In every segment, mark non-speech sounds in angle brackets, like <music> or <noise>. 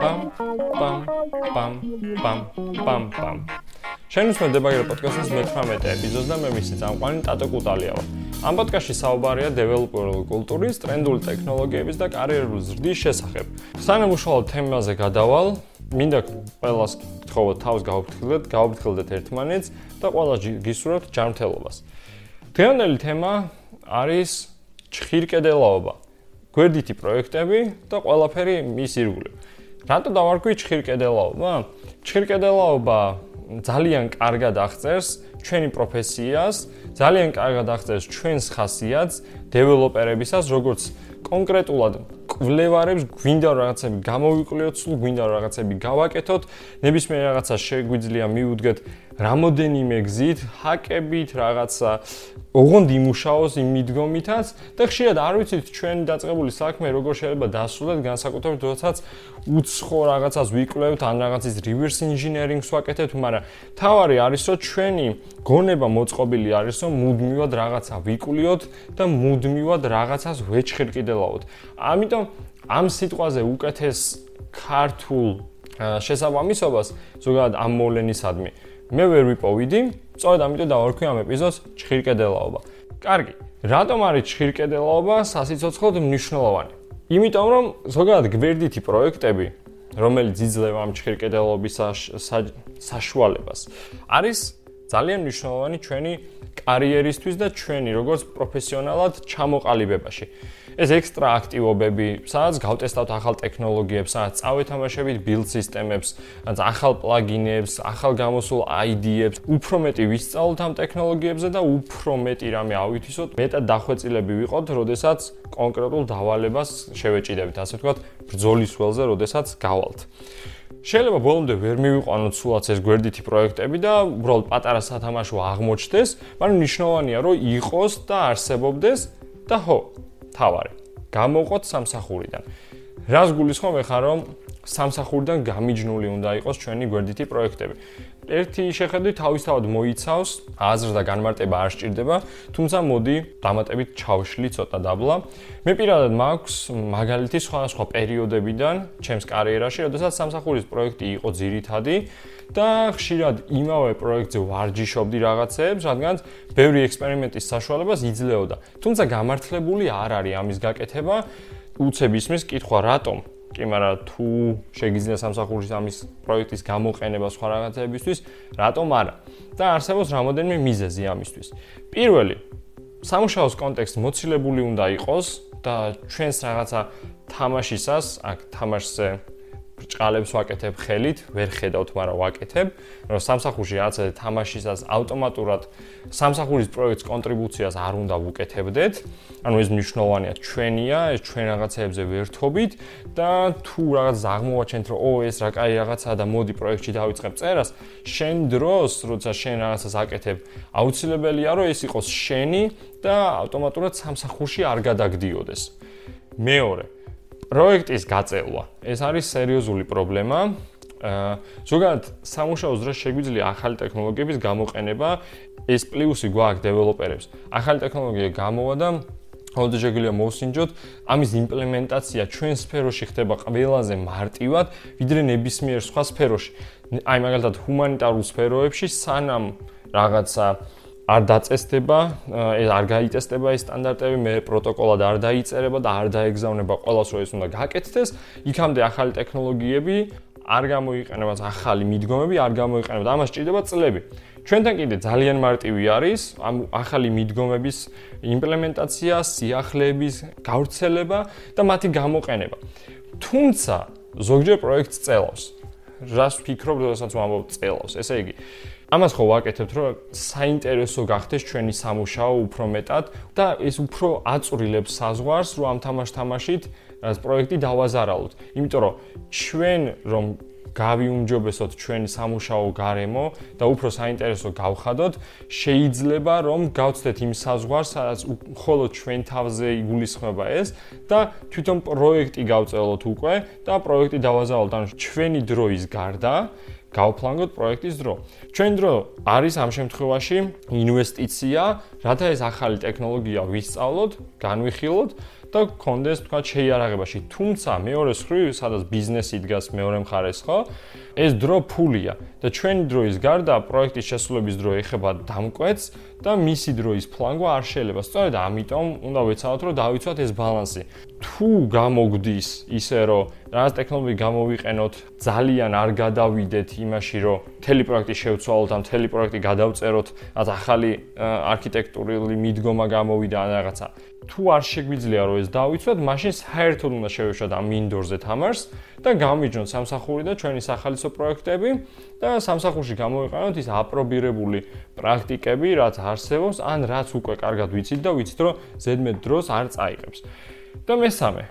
პამ პამ პამ პამ პამ პამ შენუსმე დებაგერ პოდკასტის მე-18 ეპიზოდს და მე მისი წამყვანი ტატო კუტალია ვარ. ამ პოდკასტში საუბარია დეველოპერული კულტურის, ტრენდული ტექნოლოგიების და კარიერული ზრდის შესახებ. სანამ უშუალოდ თემაზე გადავალ, მინდა ყველას გთხოვოთ თავს გაუფრთხილდეთ, გაუფრთხილდეთ ერთმანეთს და ყველა გისურვებთ ჯანმრთელობას. დღევანდელი თემა არის ჭხირკედელაობა. გვერდითი პროექტები და ყველაფერი მის ირგვლივ. რატო დავარქვი ჭხირკედელაობა? ჭხირკედელაობა ძალიან კარგად აღწერს ჩვენი პროფესიას, ძალიან კარგად აღწერს ჩვენს ხასიათს დეველოპერებისას, როგორც კონკრეტულად კვლევარებს გვინდა რაღაცები გამოვიკვლიოთ, სულ გვინდა რაღაცები გავაკეთოთ, ნებისმიერ რაღაცას შეგვიძლია მიუდგეთ რამოდენიმე გზით, ჰაკებით, რაღაცა ოღონდ იმუშაოს იმ მიდგომითაც და ხშირად არ ვიცით ჩვენ დაწყებული საქმე როგორ შეიძლება დასრულდეს განსაკუთრებით როდესაც უცხო რაღაცას ვიკვლევთ ან რაღაცის reverse engineering-ს ვაკეთებთ, მაგრამ თავარი არის რომ ჩვენი გონება მოწყობილი არის რომ მუდმივად რაღაცა ვიკვლიოთ და მუდმივად რაღაცას ვეჭხერკიდელავთ. ამიტომ ამ სიტყვაზე უკეთეს ქართულ შესაბამისობას ზოგადად ამ მოვლენისადმი მე ვერ ვიპოვიდი, სწორედ ამიტომ დავარქვი ამ ეპიზოდს ჭხირკედელაობა. კარგი, რატომ არის ჭხირკედელაობა სასიცოცხლოდ მნიშვნელოვანი? იმიტომ რომ ზოგადად გვერდითი პროექტები, რომელიც იძლევა ამ ჭხირკედელაობის საშუალებას, არის ძალიან მნიშვნელოვანი ჩვენი კარიერისთვის და ჩვენი როგორც პროფესიონალად ჩამოყალიბებაში. ეს ექსტრა აქტივობები, სადაც გავტესტავთ ახალ ტექნოლოგიებს, სადაც წავეთამაშებით build სისტემებს, ან ახალ პლაგინებს, ახალ გამოსულ ID-ებს, უფრო მეტი ვისწავლოთ ამ ტექნოლოგიებზე და უფრო მეტი რამე ავითვისოთ, მეტად დახვეწილები ვიყოთ, როდესაც კონკრეტულ დავალებას შევეჭიდებით, ასე ვთქვათ, ბრძოლის ველზე, როდესაც გავალთ. შეიძლება ბოლომდე ვერ მივიყვანოთ სულაც ეს გვერდითი პროექტები და უბრალოდ პატარა სათამაშო აღმოჩნდეს, მაგრამ ნიშნავენია რომ იყოს და არსებობდეს და ხო, თავარი. გამოყოთ სამსახურიდან. რას გულისხმობ ახლა რომ სამსახურიდან გამიჯნული უნდა იყოს ჩვენი გვერდითი პროექტები. ერთი შეხედვით თავისთავად მოიცავს, აზრს და განმარტება არ სჭირდება, თუმცა მოდი დამატებით ჩავშლი ცოტა დაბლა. მე პირადად მაქვს მაგალითი სხვადასხვა პერიოდებიდან ჩემს კარიერაში, როდესაც სამსახურის პროექტი იყო ძირითადი და ხშირად იმავე პროექტზე ვარჯიშობდი რაღაცებს, რადგან ბევრი ექსპერიმენტის საშუალებას იძლეოდა. თუმცა გამართლებული არ არის ამის გაკეთება. უცებ ისმის კითხვა რატომ კი, მაგრამ თუ შეგიძლია სამსახურის ამის პროექტის გამოყენება სხვა რაღაცებისთვის, რატომ არა? და არსებობს რამოდენიმე მიზეზი ამისთვის. პირველი, სამუშაოს კონტექსტი მოცილებული უნდა იყოს და ჩვენს რაღაცა თამაშისას, აქ თამაშზე ბრჭყალებს ვაკეთებ ხელით, ვერ ხედავთ, მაგრამ ვაკეთებ, რომ სამსახურში რაღაცა თამაშისას ავტომატურად სამსახურის პროექტს კონტრიბუციას არ უნდა ვუკეთებდეთ. ანუ ეს მნიშვნელოვანია ჩვენია, ეს ჩვენ რაღაცეებზე ვერთობით და თუ რაღაც აღმოვაჩენთ, რომ ო ეს რა კაი რაღაცაა და მოდი პროექტში დავიწყებ წერას, შენ დროს, როცა შენ რაღაცას აკეთებ, აუცილებელია რომ ეს იყოს შენი და ავტომატურად სამსახურში არ გადაგდიოდეს. მეორე პროექტის გაწევა. ეს არის სერიოზული პრობლემა. აა ზოგადად სამუშაოს დროს შეგვიძლია ახალი ტექნოლოგიების გამოყენება. ეს პლუსი გვაქვს დეველოპერებს. ახალი ტექნოლოგია გამოვა და ხოდა შეგვიძლია მოსინჯოთ ამის იმპლემენტაცია ჩვენ სფეროში ხდება ყველაზე მარტივად, ვიდრე ნებისმიერ სხვა სფეროში. აი მაგალითად ჰუმანიტარულ სფეროებში სანამ რაღაცა არ დაწესდება, ეს არ გაიწესდება ეს სტანდარტები, მე პროტოკოლად არ დაიწერება და არ დაეგზავნება ყოველს რო ეს უნდა გაკეთდეს, იქამდე ახალი ტექნოლოგიები არ გამოიყენება, ახალი მიდგომები არ გამოიყენება და ამას ჭირდება წლები. ჩვენთან კიდე ძალიან მარტივი არის ამ ახალი მიდგომების იმპლემენტაცია, სიახლეების გავრცელება და მათი გამოყენება. თუმცა ზოგჯერ პროექტს წელავს. რას ვფიქრობ, როდესაც ვამბობ წელავს? ესე იგი, ამას ხო ვაკეთებთ, რომ საინტერესო გახდეს ჩვენი სამუშაო უფრო მეტად და ეს უფრო აწვრილებს საზღვარს, რომ ამ თამაშ-თამაშით რაც პროექტი დავაზარალოთ. იმიტომ რომ ჩვენ რომ გავიუმჯობესოთ ჩვენი სამუშაო გარემო და უფრო საინტერესო გავხადოთ, შეიძლება რომ გავცდეთ იმ საზღვარს, სადაც მხოლოდ ჩვენ თავზე იგულისხმება ეს და თვითონ პროექტი გავწელოთ უკვე და პროექტი დავაზარალოთ. ანუ ჩვენი დროის გარდა გავფლანგოთ პროექტის დრო. ჩვენ დრო არის ამ შემთხვევაში ინვესტიცია, რათა ეს ახალი ტექნოლოგია ვისწავლოთ, განვიხილოთ და გქონდეს თქვა შეიარაღებაში. თუმცა მეორე მხრივ, სადაც ბიზნესი დგას მეორე მხარეს, ხო? ეს დრო ფულია და ჩვენი დროის გარდა პროექტის შესრულების დრო ეხება დამკვეთს და მისი დროის ფლანგვა არ შეიძლება. სწორედ ამიტომ უნდა ვეცადოთ, რომ დავიცვათ ეს ბალანსი. თუ გამოგდის ისე, რომ რაღაც ტექნოლოგი გამოვიყენოთ, ძალიან არ გადავიდეთ იმაში, რომ მთელი პროექტი შევცვალოთ, ამ მთელი პროექტი გადავწეროთ, რაც ახალი არქიტექტურული მიდგომა გამოვიდა ან რაღაცა. თუ არ შეგვიძლია რომ ეს დავიცვათ, მაშინ საერთოდ უნდა შევეშვათ ამ Windows-ზე თამარს და გამიჯნოთ სამსახური და ჩვენი სახალისო პროექტები და სამსახურში გამოვიყენოთ ის აპრობირებული პრაქტიკები, რაც არსებობს, ან რაც უკვე კარგად ვიცით და ვიცით, რომ ზედმეტ დროს არ წაიღებს. და მესამე,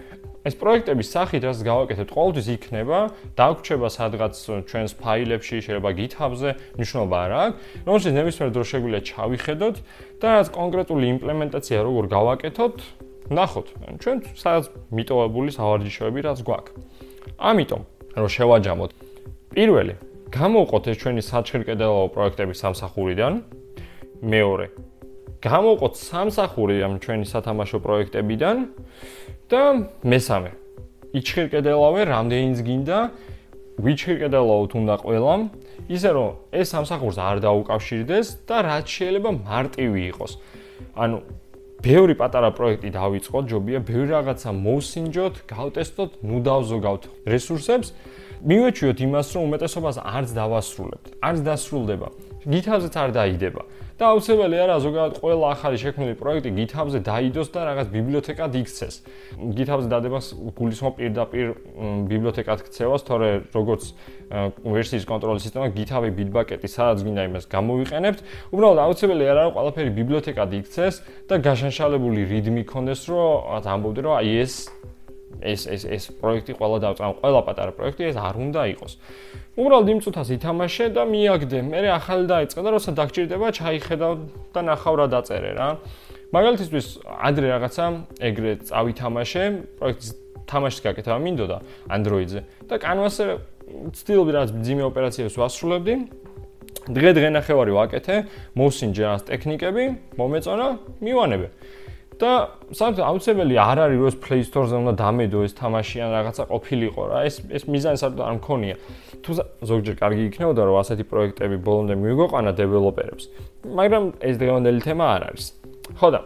ეს პროექტების სახით რაც გავაკეთებთ, ყოველთვის იქნება დაგვრჩება სადღაც ჩვენს ფაილებში, შეიძლება GitHub-ზე, მნიშვნელობა არ აქვს, რომელშიც ნებისმიერ დროს შეგვიძლია ჩავიხედოთ და რაც კონკრეტული იმპლემენტაცია როგორ გავაკეთოთ, ნახოთ. ჩვენ სადაც მიტოვებული სავარჯიშოები რაც გვაქვს. ამიტომ, რომ შევაჯამოთ, პირველი, გამოვყოთ ეს ჩვენი საჩხერკედელო პროექტების სამსახურიდან. მეორე, გამოვყოთ სამსახური ამ ჩვენი სათამაშო პროექტებიდან. და მესამე. იჩხირკედელავე რამდენიც გინდა? ვიჩხირკედელავთ უნდა ყველამ. ისე რომ ეს სამსახურს არ დაუკავშირდეს და რაც შეიძლება მარტივი იყოს. ანუ ბევრი პატარა პროექტი დავიწყოთ ჯობია ბევრი რაღაცა მოვსინჯოთ გავტესტოთ ნუ დავზოგავთ რესურსებს. მივეჩვიოთ იმას რომ უმეტესობას არც დავასრულებთ არც დასრულდება გითაზეც არ დაიდება და აუცილებელი არა ზოგადად ყველა ახალი შექმნილი პროექტი GitHub-ზე დაიდოს და რაღაც ბიბლიოთეკად იქცეს. GitHub-ზე დადებას გულისხმობ პირდაპირ ბიბლიოთეკად ქცევას, თორე როგორც ვერსიის კონტროლის სისტემა GitHub-ი Bitbucket-ი სადაც გინდა იმას გამოვიყენებთ, უბრალოდ აუცილებელი არა რომ ყველაფერი ბიბლიოთეკად იქცეს და გაშანშალებული README ქონდეს, რომ ამბობდე რომ აი ეს ეს ეს ეს პროექტი ყველა დავწამ, ყველა პატარა პროექტი ეს არ უნდა იყოს. უბრალოდ იმ წუთას ითამაშე და მიაგდე. მე ახალი დაიწყე და როცა დაგჭირდება, ჩაიხედავ და ნახავ რა დაწერე რა. მაგალითისთვის ადრე რაღაცა ეგრე წავითამაშე, პროექტის თამაშს გაკეთა მინდოდა Android-ზე და Canvas-ზე ცდილობდი რაღაც ძიმე ოპერაციებს ვასრულებდი. დღე დღე ნახევარი ვაკეთე, მოსინჯე ამ ტექნიკები, მომეწონა, მივანებე. და საერთოდ აუცილებელი არ არის რომ ეს Play Store-ზე უნდა დამედო ეს თამაში ან რაღაცა ყოფილიყო რა. ეს ეს მიზანი საერთოდ არ მქონია. თუ ზოგჯერ კარგი იქნებოდა რომ ასეთი პროექტები ბოლომდე მიგვიყვანა დეველოპერებს მაგრამ ეს დღევანდელი თემა არ არის. ხო და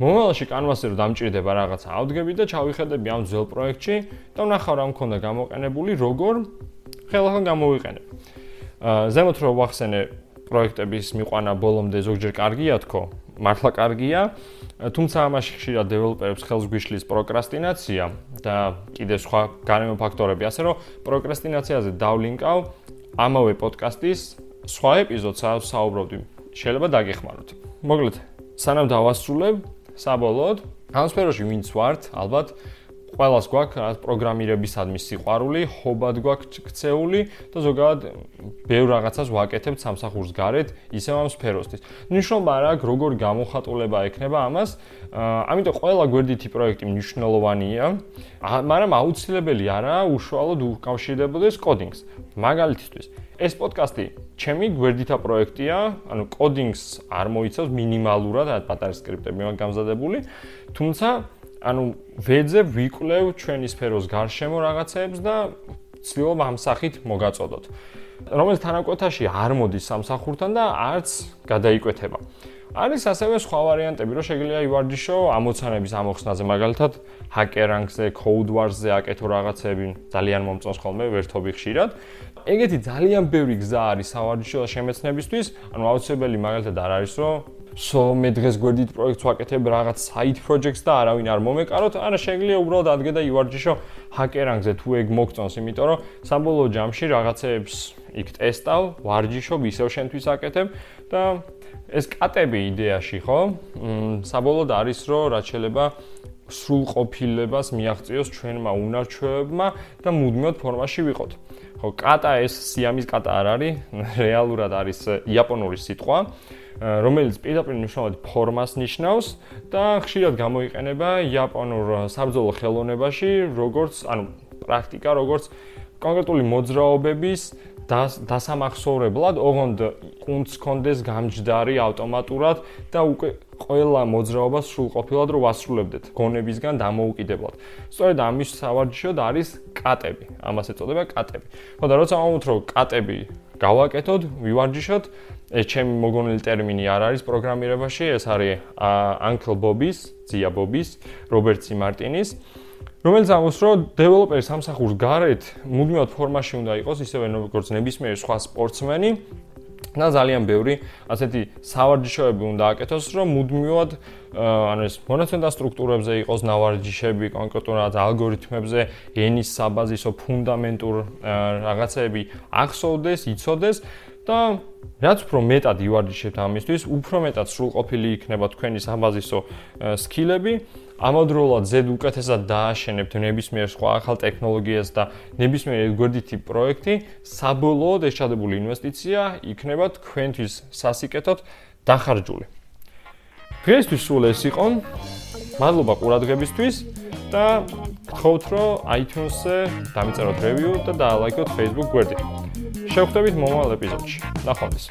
მომავალში Canvas-ზე რომ დამჭირდება რაღაცა ავდგები და ჩავიხედები ამ ძველ პროექტში და ვნახავ რა მქონდა გამოყენებული როგორ ხელახან გამოვიყენებ. აა ზემოთ რო ვახსენე პროექტების მიყვანა ბოლომდე ზოგჯერ კარგია თქო მართლა კარგია თუმცა ამაში ხშირად დეველოპერებს ხელს გვიშლის პროკრასტინაცია და კიდე სხვა გარემო ფაქტორები, ასე რომ პროკრასტინაციაზე დავლინკავ ამავე პოდკასტის სხვა ეპიზოდს, საუბრობდი. შეიძლება დაგეხმაროთ. მოკლედ, სანამ დავასრულებ, საბოლოოდ, ამ სფეროში ვინც ვართ, ალბათ ყველას გვაქვს პროგრამირებისადმი სიყვარული, ჰობად გვაქვს ქცეული და ზოგადად ბევრ რაღაცას ვაკეთებთ სამსახურს გარეთ ისევ ამ სფეროსთვის. ნიშნობა რა აქვს, როგორი გამოხატულება ექნება ამას. ამიტომ ყველა გვერდითი პროექტი მნიშვნელოვანია, მაგრამ აუცილებელი არაა უშუალოდ უკავშირდებოდეს კოდინგს. მაგალითისთვის, ეს პოდკასტი ჩემი გვერდითა პროექტია, ანუ კოდინგს არ მოიცავს მინიმალურად, რა პატარა სკრიპტები მაგ გამზადებული, თუმცა ანუ ვეძებ ვიკვლევ ჩვენი სფეროს გარშემო რაღაცებს და ცდილობ ამ სახით მოგაწოდოთ. რომელიც თანაკვეთაში არ მოდის სამსახურთან და არც გადაიკვეთება. არის ასევე სხვა ვარიანტები, რომ შეიძლება ივარჯიშო ამოცანების ამოხსნაზე, მაგალითად, ჰაკერანგზე, codewars-ზე აკეთო რაღაცები, ძალიან მომწონს ხოლმე ვერთობი ხშირად. ეგეთი ძალიან ბევრი გზა არის სავარჯიშო შემეცნებისთვის, ანუ აუცილებელი მაგალითად არ არის, რომ სო მე დღეს გვერდით პროექტს ვაკეთებ რაღაც side projects და არავინ არ მომეკაროთ, არა შეიძლება უბრალოდ ადგე და ივარჯიშო ჰაკერანგზე თუ ეგ მოგწონს, იმიტომ რომ საბოლოო ჯამში რაღაცეებს იქ ტესტავ, ვარჯიშობ, ისევ შენთვის აკეთებ და ეს კატები იდეაში, ხო? მ საბოლოოდ არის რომ რაც შეიძლება სრულყოფილებას მიაღწიოს ჩვენმა უნარჩვევებმა და მუდმივად ფორმაში ვიყოთ. ხო, კატა ეს სიამის კატა არ არის, <laughs> რეალურად არის იაპონური სიტყვა. რომელიც პირდაპირ მნიშვნელოვნად ფორმას ნიშნავს და ხშირად გამოიყენება იაპონურ საბრძოლო ხელოვნებაში, როგორც, ანუ პრაქტიკა, როგორც კონკრეტული მოძრაობების დასამახსოვრებლად ოღონდ კუნც კონდეს გამჯდარი ავტომატურად და უკვე ყველა მოძრაობას სრულყოფილად რო ვასრულებდეთ გონებისგან დამოუკიდებლად. სწორედ ამის სავარჯიშოდ არის კატები. ამას ეწოდება კატები. ხო და როცა ამოთ რომ კატები გავაკეთოთ, ვივარჯიშოთ, ეს ჩემი მოგონილი ტერმინი არ არის პროგრამირებაში, ეს არის Uncle Bobby-ს, ძია Bobby-ს, რობერტ C. Martin-ის. რომელიც ამბობს, რომ დეველოპერი სამსახურს გარეთ მუდმივად ფორმაში უნდა იყოს, ისევე როგორც ნებისმიერი სხვა სპორტსმენი. და ძალიან ბევრი ასეთი სავარჯიშოები უნდა აკეთოს, რომ მუდმივად ანუ ეს მონაცემთა სტრუქტურებზე იყოს ნავარჯიშები, კონკრეტულად ალგორითმებზე, ენის საბაზისო ფუნდამენტურ რაღაცები ახსოვდეს, იცოდეს და რაც უფრო მეტად ივარჯიშებთ ამისთვის, უფრო მეტად სრულყოფილი იქნება თქვენი საბაზისო სკილები. ამავდროულად ზედ უკეთესად დააშენებთ ნებისმიერ სხვა ახალ ტექნოლოგიას და ნებისმიერ გვერდითი პროექტი, საბოლოოდ ეს ჩადებული ინვესტიცია იქნება თქვენთვის სასიკეთოდ დახარჯული. დღესთვის სულ ეს იყო. მადლობა ყურადღებისთვის და გთხოვთ რომ iTunes-ზე დამიწეროთ review და დაალაიქოთ Facebook გვერდი. შევხვდებით მომავალ ეპიზოდში. ნახვამდის.